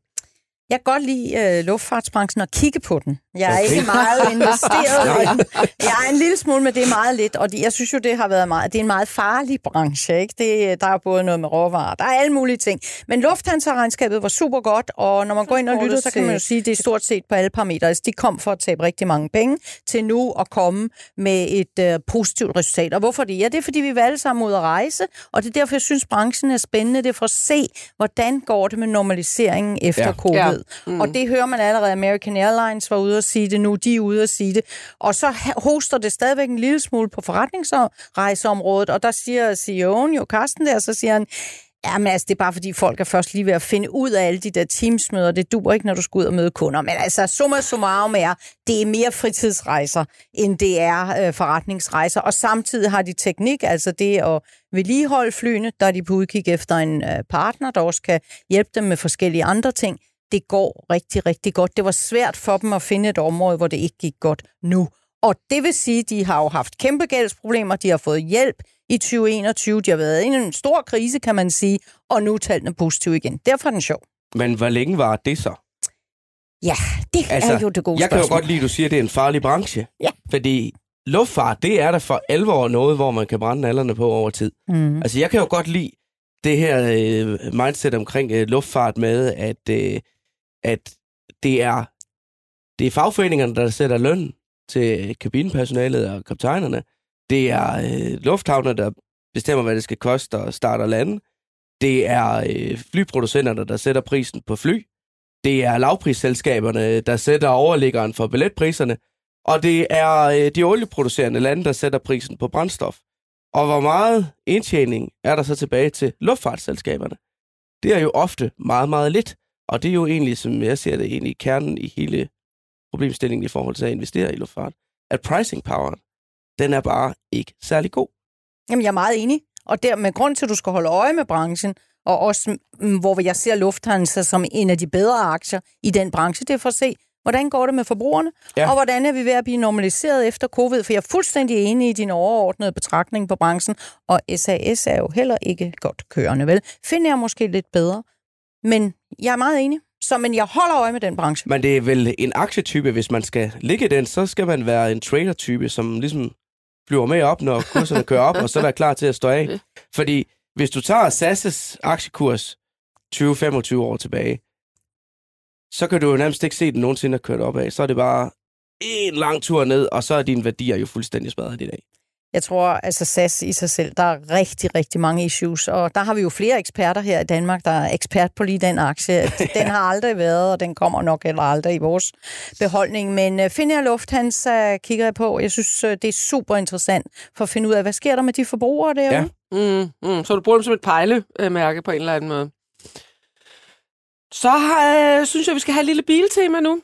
Jeg kan godt lide øh, luftfartsbranchen og kigge på den. Jeg er Okay. ikke meget investeret i den. Jeg er en lille smule, men det er meget lidt, og det, jeg synes jo, det har været meget, det er en meget farlig branche. Ikke? Det, der er både noget med råvarer, der er alle mulige ting. Men Lufthansa-regnskabet var super godt, og når man går ind og lytter, så kan man jo sige, at det er stort set på alle parametre. Altså, de kom for at tabe rigtig mange penge, til nu at komme med et øh, positivt resultat. Og hvorfor det? Ja, det er, fordi vi alle sammen ud at rejse, og det er derfor, jeg synes, branchen er spændende. Det er for at se, hvordan går det med normaliseringen efter ja. covid. Ja. Ja. Mm. Og det hører man allerede. American Airlines var ude at sige det nu, de er ude at sige det. Og så hoster det stadigvæk en lille smule på forretningsrejseområdet, og der siger CEO'en jo, Carsten der, så siger han, Ja, men altså, det er bare fordi folk er først lige ved at finde ud af alle de der teamsmøder. Det dur ikke, når du skal ud og møde kunder. Men altså, summa summarum er, det er mere fritidsrejser, end det er øh, forretningsrejser. Og samtidig har de teknik, altså det at vedligeholde flyene, der er de på udkig efter en øh, partner, der også kan hjælpe dem med forskellige andre ting. Det går rigtig, rigtig godt. Det var svært for dem at finde et område, hvor det ikke gik godt nu. Og det vil sige, at de har jo haft kæmpe gældsproblemer, de har fået hjælp i 2021, de har været i en stor krise, kan man sige, og nu er tallene positive igen. Derfor er den sjov. Men hvor længe var det så? Ja, det altså, er jo det gode Jeg kan jo spørgsmål. godt lide, at du siger, at det er en farlig branche. Ja. Fordi luftfart, det er der for alvor noget, hvor man kan brænde alderne på over tid. Mm. Altså, jeg kan jo godt lide det her øh, mindset omkring øh, luftfart med, at, øh, at det er det er fagforeningerne, der sætter løn til kabinepersonalet og kaptajnerne. Det er øh, lufthavne, der bestemmer, hvad det skal koste at starte og lande. Det er øh, flyproducenterne, der sætter prisen på fly. Det er lavprisselskaberne, der sætter overliggeren for billetpriserne. Og det er øh, de olieproducerende lande, der sætter prisen på brændstof. Og hvor meget indtjening er der så tilbage til luftfartsselskaberne? Det er jo ofte meget, meget lidt. Og det er jo egentlig, som jeg ser det, egentlig kernen i hele problemstillingen i forhold til at investere i luftfart. At pricing power, den er bare ikke særlig god. Jamen, jeg er meget enig. Og dermed grund til, at du skal holde øje med branchen, og også mm, hvor jeg ser Lufthansa som en af de bedre aktier i den branche, det er for at se, hvordan går det med forbrugerne, Ja. og hvordan er vi ved at blive normaliseret efter covid, for jeg er fuldstændig enig i din overordnede betragtning på branchen, og SAS er jo heller ikke godt kørende, vel? Finder jeg måske lidt bedre, men jeg er meget enig. Så, men jeg holder øje med den branche. Men det er vel en aktietype, hvis man skal ligge i den, så skal man være en trader-type, som ligesom flyver med op, når kurserne kører op, og så være klar til at stå af. Fordi hvis du tager SAS' aktiekurs 20-25 år tilbage, så kan du jo nærmest ikke se, at den nogensinde er kørt op af. Så er det bare en lang tur ned, og så er dine værdier jo fuldstændig smadret i dag. Jeg tror, altså SAS i sig selv, der er rigtig, rigtig mange issues, og der har vi jo flere eksperter her i Danmark, der er ekspert på lige den aktie. Den har aldrig været, og den kommer nok heller aldrig i vores beholdning. Men uh, finder jeg Lufthansa kigger jeg på. Jeg synes, uh, det er super interessant for at finde ud af, hvad sker der med de forbrugere derude? Ja. Mm, mm. Så du bruger dem som et pejlemærke på en eller anden måde. Så har, øh, synes jeg, vi skal have et lille biltema nu.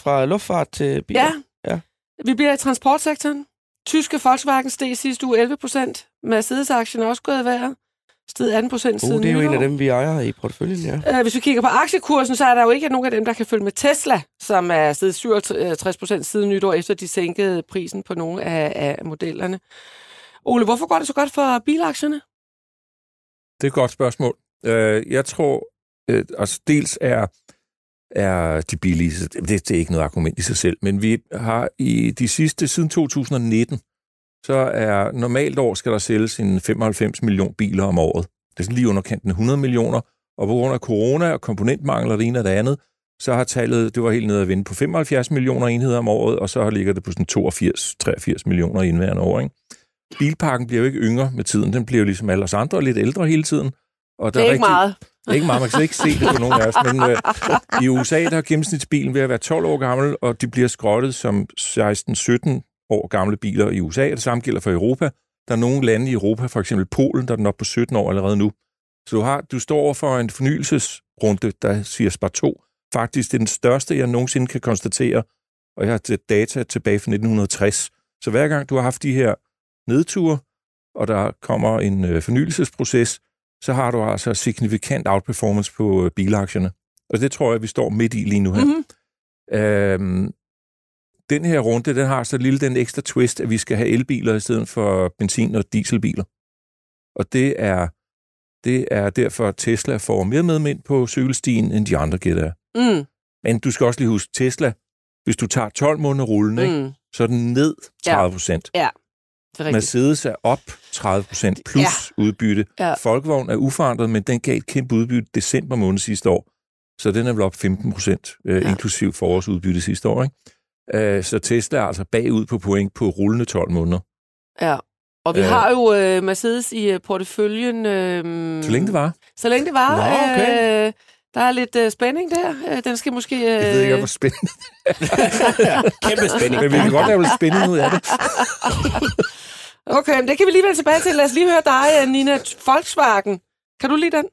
Fra luftfart til biler. Ja. Ja. Vi bliver i transportsektoren. Tyske Volkswagen steg sidste uge 11 procent. Mercedes-aktien er også gået i vejret. Steg 18 procent Uh, siden det er jo en nytår. af dem, vi ejer i porteføljen, ja. Øh, Hvis vi kigger på aktiekursen, så er der jo ikke nogen af dem, der kan følge med Tesla, som er steget 67 procent siden nytår, efter de sænkede prisen på nogle af, af modellerne. Ole, hvorfor går det så godt for bilaktierne? Det er et godt spørgsmål. Øh, jeg tror, øh, altså dels er, er de billige, så det, det er ikke noget argument i sig selv, men vi har i de sidste, siden 2019, så er normalt år skal der sælges en 95 millioner biler om året. Det er sådan lige underkanten af 100 millioner, og på grund af corona og komponentmangel og det ene og det andet, så har tallet, det var helt nede at vinde på 75 millioner enheder om året, og så ligger det på sådan 82-83 millioner i indværende år. Ikke? Bilparken bliver jo ikke yngre med tiden, den bliver jo ligesom alle os andre lidt ældre hele tiden. Og Det er ikke meget. Ikke meget, man kan slet ikke se det på nogen af os, men øh, i USA der er gennemsnitsbilen ved at være 12 år gammel, og de bliver skrottet som 16-17 år gamle biler i USA, og det samme gælder for Europa. Der er nogle lande i Europa, for eksempel Polen, der er den op på 17 år allerede nu. Så du, har, du står over for en fornyelsesrunde, der siger spar 2. Faktisk det er den største, jeg nogensinde kan konstatere, og jeg har data tilbage fra 1960. Så hver gang du har haft de her nedture, og der kommer en øh, fornyelsesproces, så har du altså signifikant outperformance på øh, bilaktierne. Og det tror jeg, vi står midt i lige nu her. Mhm. Øhm, den her runde, den har så lille den ekstra twist, at vi skal have elbiler i stedet for benzin- og dieselbiler. Og det er, det er derfor, at Tesla får mere medmænd på cykelstien, end de andre gætter. Mm, Men du skal også lige huske, Tesla, hvis du tager 12 måneder rullende, ikke, mm. så er den ned 30 procent. Det er. Mercedes er op 30 procent plus ja. udbytte. Ja. Folkevogn er uforandret, men den gav et kæmpe udbytte december måned sidste år. Så den er vel op 15 procent, øh, Ja. inklusiv forårsudbytte sidste år. Ikke? Øh, så Tesla er altså bagud på point på rullende 12 måneder. Ja. Og vi Øh. har jo øh, Mercedes i øh, porteføljen. Øh, Så længe det var. Så længe det var. Nå, okay. øh, der er lidt øh, spænding der. Øh, den skal måske... Øh, Jeg ved ikke, hvor spændende. Kæmpe spænding. Men vi kan godt lave lidt spænding ud af det. Okay, men det kan vi lige vende tilbage til. Lad os lige høre dig, øh, Nina. Volkswagen. Kan du lide den?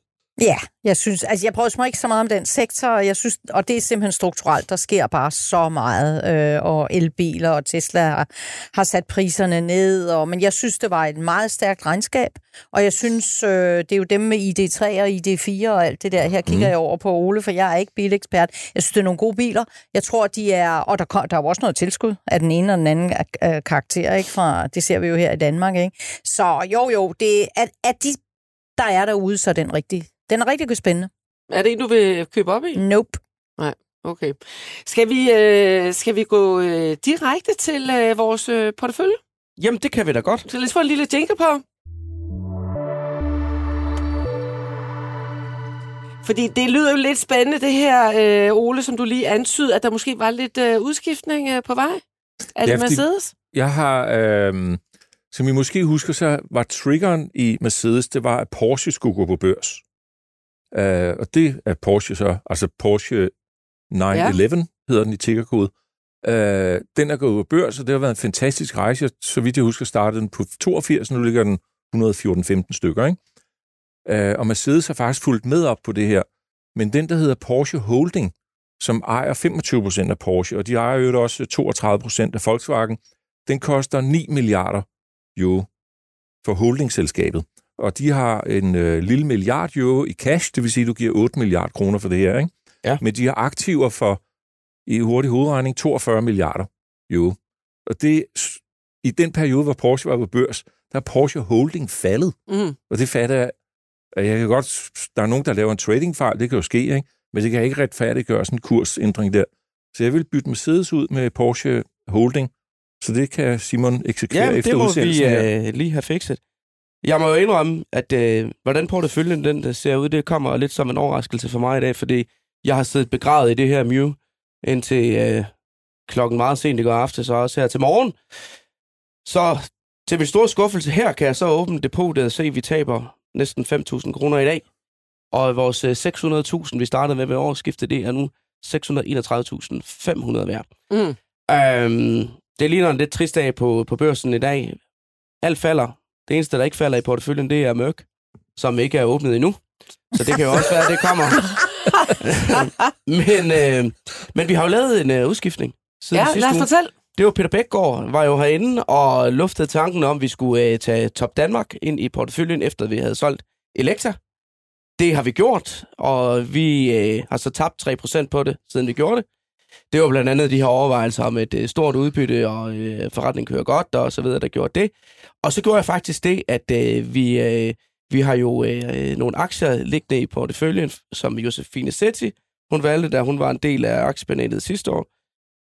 Ja, jeg synes, altså jeg prøver ikke så meget om den sektor, og jeg synes, og det er simpelthen strukturelt, der sker bare så meget, øh, og elbiler og Tesla har, har sat priserne ned, og, men jeg synes, det var et meget stærkt regnskab, og jeg synes, øh, det er jo dem med ID3 og ID4 og alt det der, her kigger jeg over på Ole, for jeg er ikke bilekspert, jeg synes, det er nogle gode biler, jeg tror, de er, og der, kom, der er jo også noget tilskud af den ene og den anden øh, karakter, ikke, fra, det ser vi jo her i Danmark, ikke, så jo jo, det er, at de, der er derude, så er den rigtig, den er rigtig spændende. Er det en, du vil købe op i? Nope. Okay. Skal vi, øh, skal vi gå øh, direkte til øh, vores øh, portefølje? Jamen, det kan vi da godt. Så lad os få en lille jingle på. Fordi det lyder jo lidt spændende, det her, øh, Ole, som du lige antydede, at der måske var lidt øh, udskiftning øh, på vej. Er det Ja, Mercedes? Jeg har, øh, som I måske husker, så var triggeren i Mercedes, det var, at Porsche skulle gå på børs. Øh, og det er Porsche så, altså Porsche 911 ja. hedder den i tickerkode. Øh, den er gået på børs, og det har været en fantastisk rejse. Så vidt jeg husker, startede den på 82, nu ligger den 114-15 stykker. Ikke? Øh, og Mercedes har faktisk fulgt med op på det her. Men den, der hedder Porsche Holding, som ejer 25 procent af Porsche, og de ejer jo også 32 procent af Volkswagen, den koster 9 milliarder euro for holdingselskabet. Og de har en øh, lille milliard euro i cash, det vil sige, at du giver 8 milliarder kroner for det her. Ikke? Ja. Men de har aktiver for, i hurtig hovedregning, 42 milliarder euro. Og det, i den periode, hvor Porsche var på børs, der er Porsche Holding faldet. Mm. Og det fatter jeg, jeg kan godt, der er nogen, der laver en tradingfejl, det kan jo ske, ikke? men det kan ikke retfærdiggøre sådan en kursændring der. Så jeg vil bytte Mercedes ud med Porsche Holding, så det kan Simon eksekvere Ja, efter det må vi udsendelsen øh, lige have fikset. Jeg må jo indrømme, at øh, hvordan porteføljen den der ser ud, det kommer lidt som en overraskelse for mig i dag, fordi jeg har siddet begravet i det her Mew indtil øh, klokken meget sent i går aftes, og også her til morgen. Så til min store skuffelse her, kan jeg så åbne depotet og se, at vi taber næsten 5.000 kroner i dag. Og vores øh, 600.000, vi startede med ved årsskiftet, det er nu 631.500 værd. Mm. Øhm, det ligner en lidt trist dag på, på børsen i dag. Alt falder. Det eneste, der ikke falder i porteføljen, det er mørk, som ikke er åbnet endnu. Så det kan jo også være, at det kommer. men, øh, men vi har jo lavet en øh, udskiftning siden Ja, lad os uge. fortælle. Det var Peter Bækgaard, var jo herinde og luftede tanken om, at vi skulle øh, tage Top Danmark ind i porteføljen, efter vi havde solgt Elektra. Det har vi gjort, og vi øh, har så tabt 3% på det, siden vi gjorde det. Det var blandt andet de her overvejelser om et øh, stort udbytte, og øh, forretningen kører godt, og så videre, der gjorde det. Og så gjorde jeg faktisk det, at øh, vi, øh, vi har jo øh, øh nogle aktier liggende i porteføljen, som Josefine Setti, hun valgte, da hun var en del af aktiepanelet sidste år.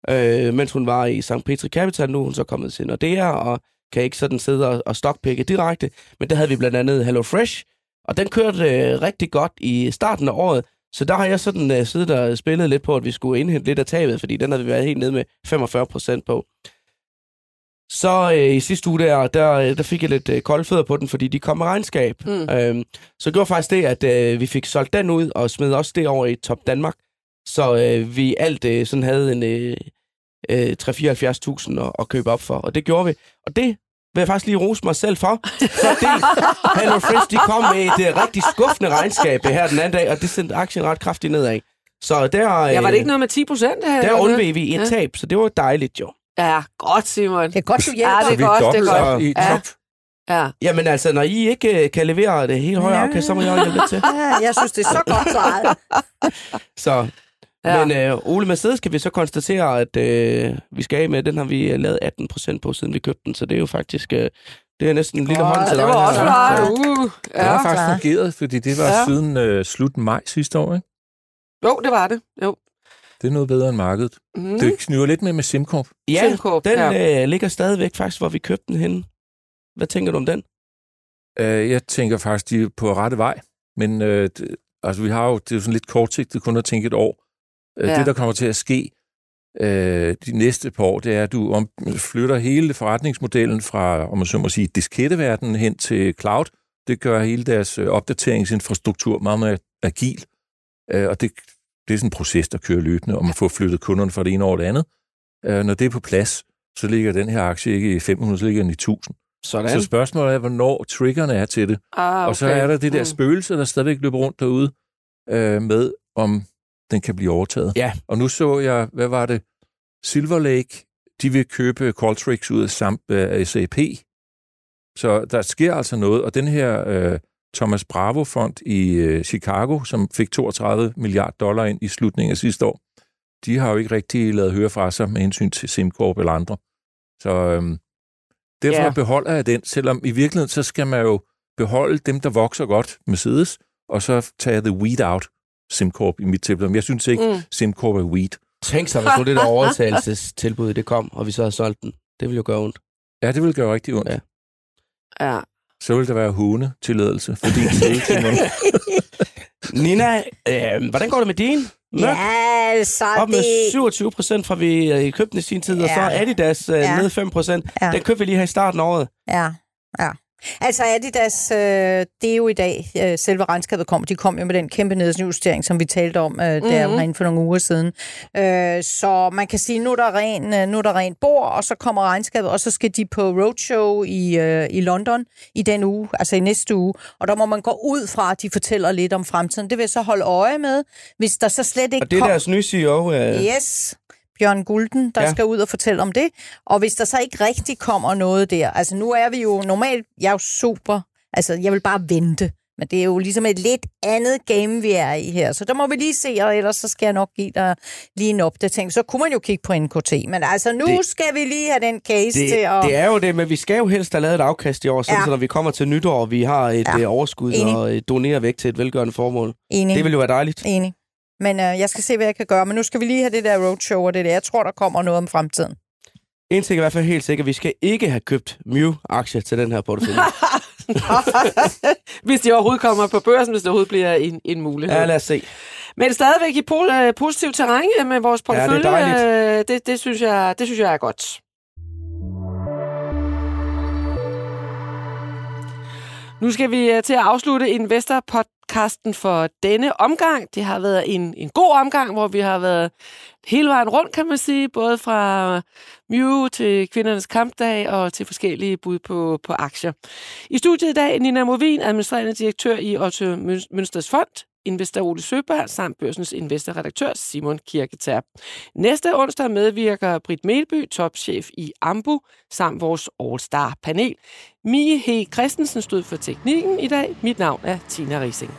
Øh, mens hun var i St. Petri Capital, nu er hun så kommet til Nordea, og kan ikke sådan sidde og, og stockpikke direkte. Men der havde vi blandt andet Hello Fresh, og den kørte øh, rigtig godt i starten af året. Så der har jeg sådan uh, siddet og spillet lidt på, at vi skulle indhente lidt af tabet, fordi den havde vi været helt nede med 45 procent på. Så øh, i sidste uge der, der, øh, der fik jeg lidt øh, kolde fødder på den, fordi de kom med regnskab. Mm. Øhm, så gjorde faktisk det, at øh, vi fik solgt den ud og smed også det over i Top Danmark. Så øh, vi alt øh, sådan havde en øh, øh, 3-74.000 at, at købe op for, og det gjorde vi. Og det vil jeg faktisk lige rose mig selv for, fordi Hello Fresh, de kom med et uh, rigtig skuffende regnskab her den anden dag, og det sendte aktien ret kraftigt nedad. Så der, ja, var det ikke noget med 10 procent? Der undveg vi et ja. tab, så det var dejligt jo. Ja, godt, Simon. Det er godt, du hjælper. Ja, det er godt, det er godt. I Ja. top. Ja. Jamen altså, når I ikke uh, kan levere det helt høje afkast, så må jeg hjælpe lidt til. Ja, jeg synes, det er så godt svaret. Så, Ja. ja. Men uh, Ole Mercedes kan vi så konstatere, at uh, vi skal af med, den har vi uh, lavet 18 procent på, siden vi købte den, så det er jo faktisk, uh, det er næsten en lille Åh, hånd til Det dig var her. også Så- flot. Uh, Det har ja. faktisk fungeret, fordi det var Ja. ja. siden øh, slut maj sidste år. Ikke? Jo, det var det. Jo. Det er noget bedre end markedet. Mm. Mm. Det kniver lidt med med SimCorp. Ja, SimCorp, den ja. øh, ligger stadigvæk faktisk, hvor vi købte den henne. Hvad tænker du om den? Øh, jeg tænker faktisk, de er på rette vej. Men øh, det, altså, vi har jo, det er jo sådan lidt kortsigtet kun at tænke et år. Øh, Ja. Det, der kommer til at ske øh, de næste par år, det er, at du om, flytter hele forretningsmodellen fra, om man så må sige, disketteverdenen hen til cloud. Det gør hele deres øh, opdateringsinfrastruktur meget mere agil. Øh, og det, det er sådan en proces, der kører løbende, om at få flyttet kunderne fra det ene over det andet. Øh, når det er på plads, så ligger den her aktie ikke i 500, så ligger den i 1000. Sådan. Så spørgsmålet er, hvornår triggerne er til det. Ah, okay. Og så er der det der Mm. spøgelse, der stadigvæk løber rundt derude øh, med, om den kan blive overtaget. Ja. Og nu så jeg, hvad var det? Silver Lake, de vil købe Qualtrics ud af, SAP. Så der sker altså noget, og den her øh, Thomas Bravo-fond i øh, Chicago, som fik 32 milliarder dollar ind i slutningen af sidste år, de har jo ikke rigtig lavet høre fra sig med hensyn til SimCorp eller andre. Så øhm, derfor ja. beholder jeg den, selvom i virkeligheden, så skal man jo beholde dem, der vokser godt, Mercedes, og så tage the weed out, SimCorp i mit tilfælde. Men jeg synes ikke, Mm. SimCorp er weed. Tænk sig, hvis nu det der overtagelsestilbud, det kom, og vi så havde solgt den. Det ville jo gøre ondt. Ja, det vil gøre rigtig ondt. Ja. Ja. Så vil der være hune tilladelse for din Simon. Nina, øh, hvordan går det med din? Mørk? Ja, altså, Op med det... 27 procent fra vi øh, købte den i sin tid, og Ja. så Adidas øh, Ja. ned 5 procent. Ja. Den købte vi lige her i starten af året. Ja, ja. Altså Adidas, øh, det er jo i dag, øh, selve regnskabet kom, de kom jo med den kæmpe nedjustering, som vi talte om øh, der Mhm. for nogle uger siden. Øh, så man kan sige, nu er der ren, nu er der rent bord, og så kommer regnskabet, og så skal de på roadshow i, øh, i London i den uge, altså i næste uge, og der må man gå ud fra, at de fortæller lidt om fremtiden. Det vil jeg så holde øje med, hvis der så slet ikke Og det er kom- deres nye CEO. Øh, Yes, Bjørn Gulden, der ja. Skal ud og fortælle om det. Og hvis der så ikke rigtig kommer noget der, altså nu er vi jo normalt, jeg er jo super, altså jeg vil bare vente. Men det er jo ligesom et lidt andet game, vi er i her. Så der må vi lige se, og ellers så skal jeg nok give dig lige en opdatering. Så kunne man jo kigge på NKT. Men altså nu det, skal vi lige have den case Det, til at... det er jo det, men vi skal jo helst have lavet et afkast i år, sådan, Ja. så når vi kommer til nytår, og vi har et Ja. ja. overskud Enig. og øh, donerer væk til et velgørende formål. Enig. Det vil jo være dejligt. Enig. Men øh, jeg skal se, hvad jeg kan gøre. Men nu skal vi lige have det der roadshow og det der. Jeg tror, der kommer noget om fremtiden. En ting er i hvert fald helt sikkert, vi skal ikke have købt Mew-aktier til den her portefølje. hvis de overhovedet kommer på børsen, hvis det overhovedet bliver en, en mulighed. ja, lad os se. Men stadigvæk i po- øh, positiv terræn øh, med vores Ja, det er portefølje. dejligt. øh, det, det, synes jeg, det synes jeg er godt. Nu skal vi til at afslutte podcasten for denne omgang. Det har været en, en god omgang, hvor vi har været hele vejen rundt, kan man sige. Både fra Mew til kvindernes kampdag og til forskellige bud på, på aktier. I studiet i dag Nina Movin, administrerende direktør i Otto Møn- Mønsters Fond, investor Ole Søberg samt børsens investorredaktør Simon Kirketerp. Næste onsdag medvirker Britt Melby, topchef i Ambu, samt vores All-Star-panel. Mie H. Christensen stod for teknikken i dag. Mit navn er Tina Rising.